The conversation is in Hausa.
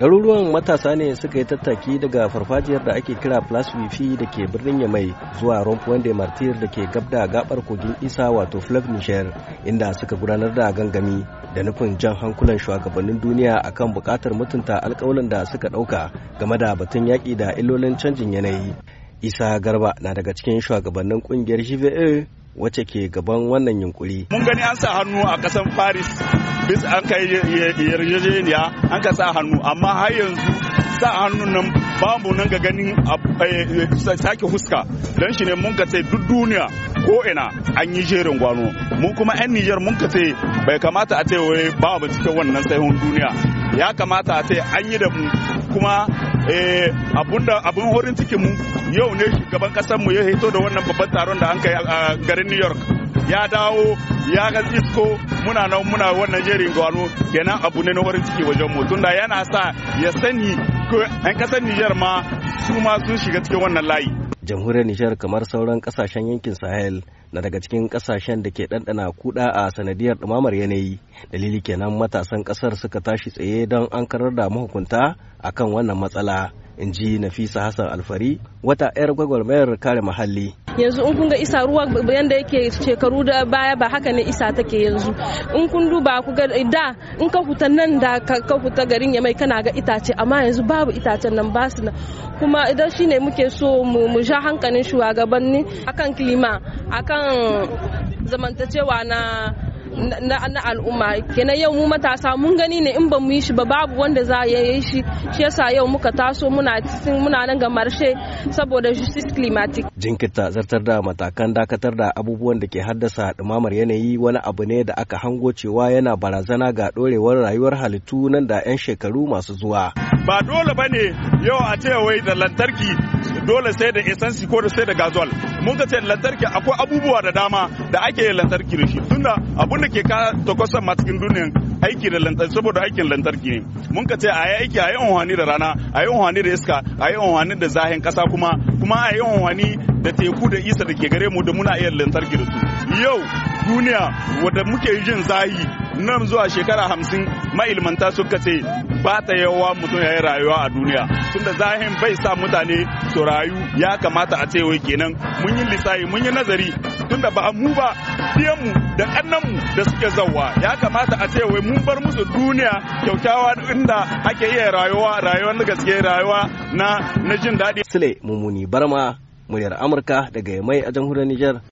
ɗaruruwan matasa ne suka yi tattaki daga farfajiyar da ake kira plus wifi da ke birnin yamai zuwa rompuan de martir da ke gab da gabar kogin isa wato flav niger inda suka gudanar da gangami da nufin jan hankulan shugabannin duniya akan buƙatar mutunta alƙawalin da suka ɗauka game da batun yaƙi da illolin canjin yanayi. Isa garba na daga cikin shugabannin ƙungiyar gva wacce ke gaban wannan yunkuri. Mun gani an sa hannu a ƙasar paris bis an kai yarjejeniya an ka sa hannu. Amma har yanzu sa hannun nan babu nan ga ganin sake huska. Don shi ne mun ka ce duk duniya ko ina an yi jerin gwano. Mun kuma 'yan Nijar mun ka ce bai kamata a ce wai ba mu cikin wannan sahihun duniya. Ya kamata a ce an yi da mu kuma abunda abun horin cikin mu yau ne shugaban ƙasar mu ya hito da wannan babban taron da an kai a garin New York. Ya dawo ya ga isko muna nan muna wannan jerin gwano kenan abu ne na horin ciki wajen mu. Tunda yana sa ya sani ko 'yan ƙasar Nijar ma su ma sun shiga cikin wannan layi. Jamhuriyar Nijar kamar sauran ƙasashen yankin Sahel na daga cikin ƙasashen da ke ɗanɗana kuɗa a sanadiyar ɗumamar yanayi dalili kenan matasan ƙasar suka tashi tsaye don an karar da mahukunta akan wannan matsala in ji Nafisa Hassan Alfari wata 'yar gwagwarmayar kare muhalli. Yanzu in kun ga isa ruwa yanda yake shekaru da baya ba haka ne isa take yanzu. In kun duba ku ga da in ka huta nan da ka huta garin ya mai kana ga itace amma yanzu babu itacen nan ba su kuma idan shine muke so mu sha hankalin shugabanni akan kilima akan zamantacewa na na, na al'umma. Kenan yau mu matasa mun gani ne in ba mu yi shi ba babu wanda za ya yi shi. Shi yasa yau muka taso muna muna nan ga marshe saboda justice climatic. Jinkirta zartar da matakan dakatar da abubuwan da ke haddasa ɗumamar yanayi wani abu ne da aka hango cewa yana barazana ga ɗorewar rayuwar halittu nan da 'yan shekaru masu zuwa. Ba dole ba ne yau a ce wai da lantarki dole sai da esansi ko da sai da gazol mun ga ce lantarki akwai abubuwa da dama da ake yin lantarki da shi. Tunda abun da ke ka takwasan ma cikin duniyan aiki da lantarki saboda aikin lantarki ne. Mun ka ce a yi aiki a yi unhwani da rana a yi unhwani da iska a yi unhwani da zahin kasa kuma kuma a yi unhwani da teku da isa da ke gare mu da muna iya lantarki da su. Yau duniya wadda muke jin zahi nan zuwa shekara hamsin ma'ilmanta suka ce ba ta yawa mutum ya yi rayuwa a duniya tunda zahin bai sa mutane su rayu ya kamata a ce wai kenan mun yi lissafi mun yi nazari tunda ba mu ba mu da kannanmu da suke zauwa ya kamata a ce wai mun bar musu duniya kyaukyawa inda ake iya rayuwa rayuwar gaske rayuwa na jin daɗi. Sule Mumuni Barma muryar Amurka daga mai a jamhuriyar Nijar.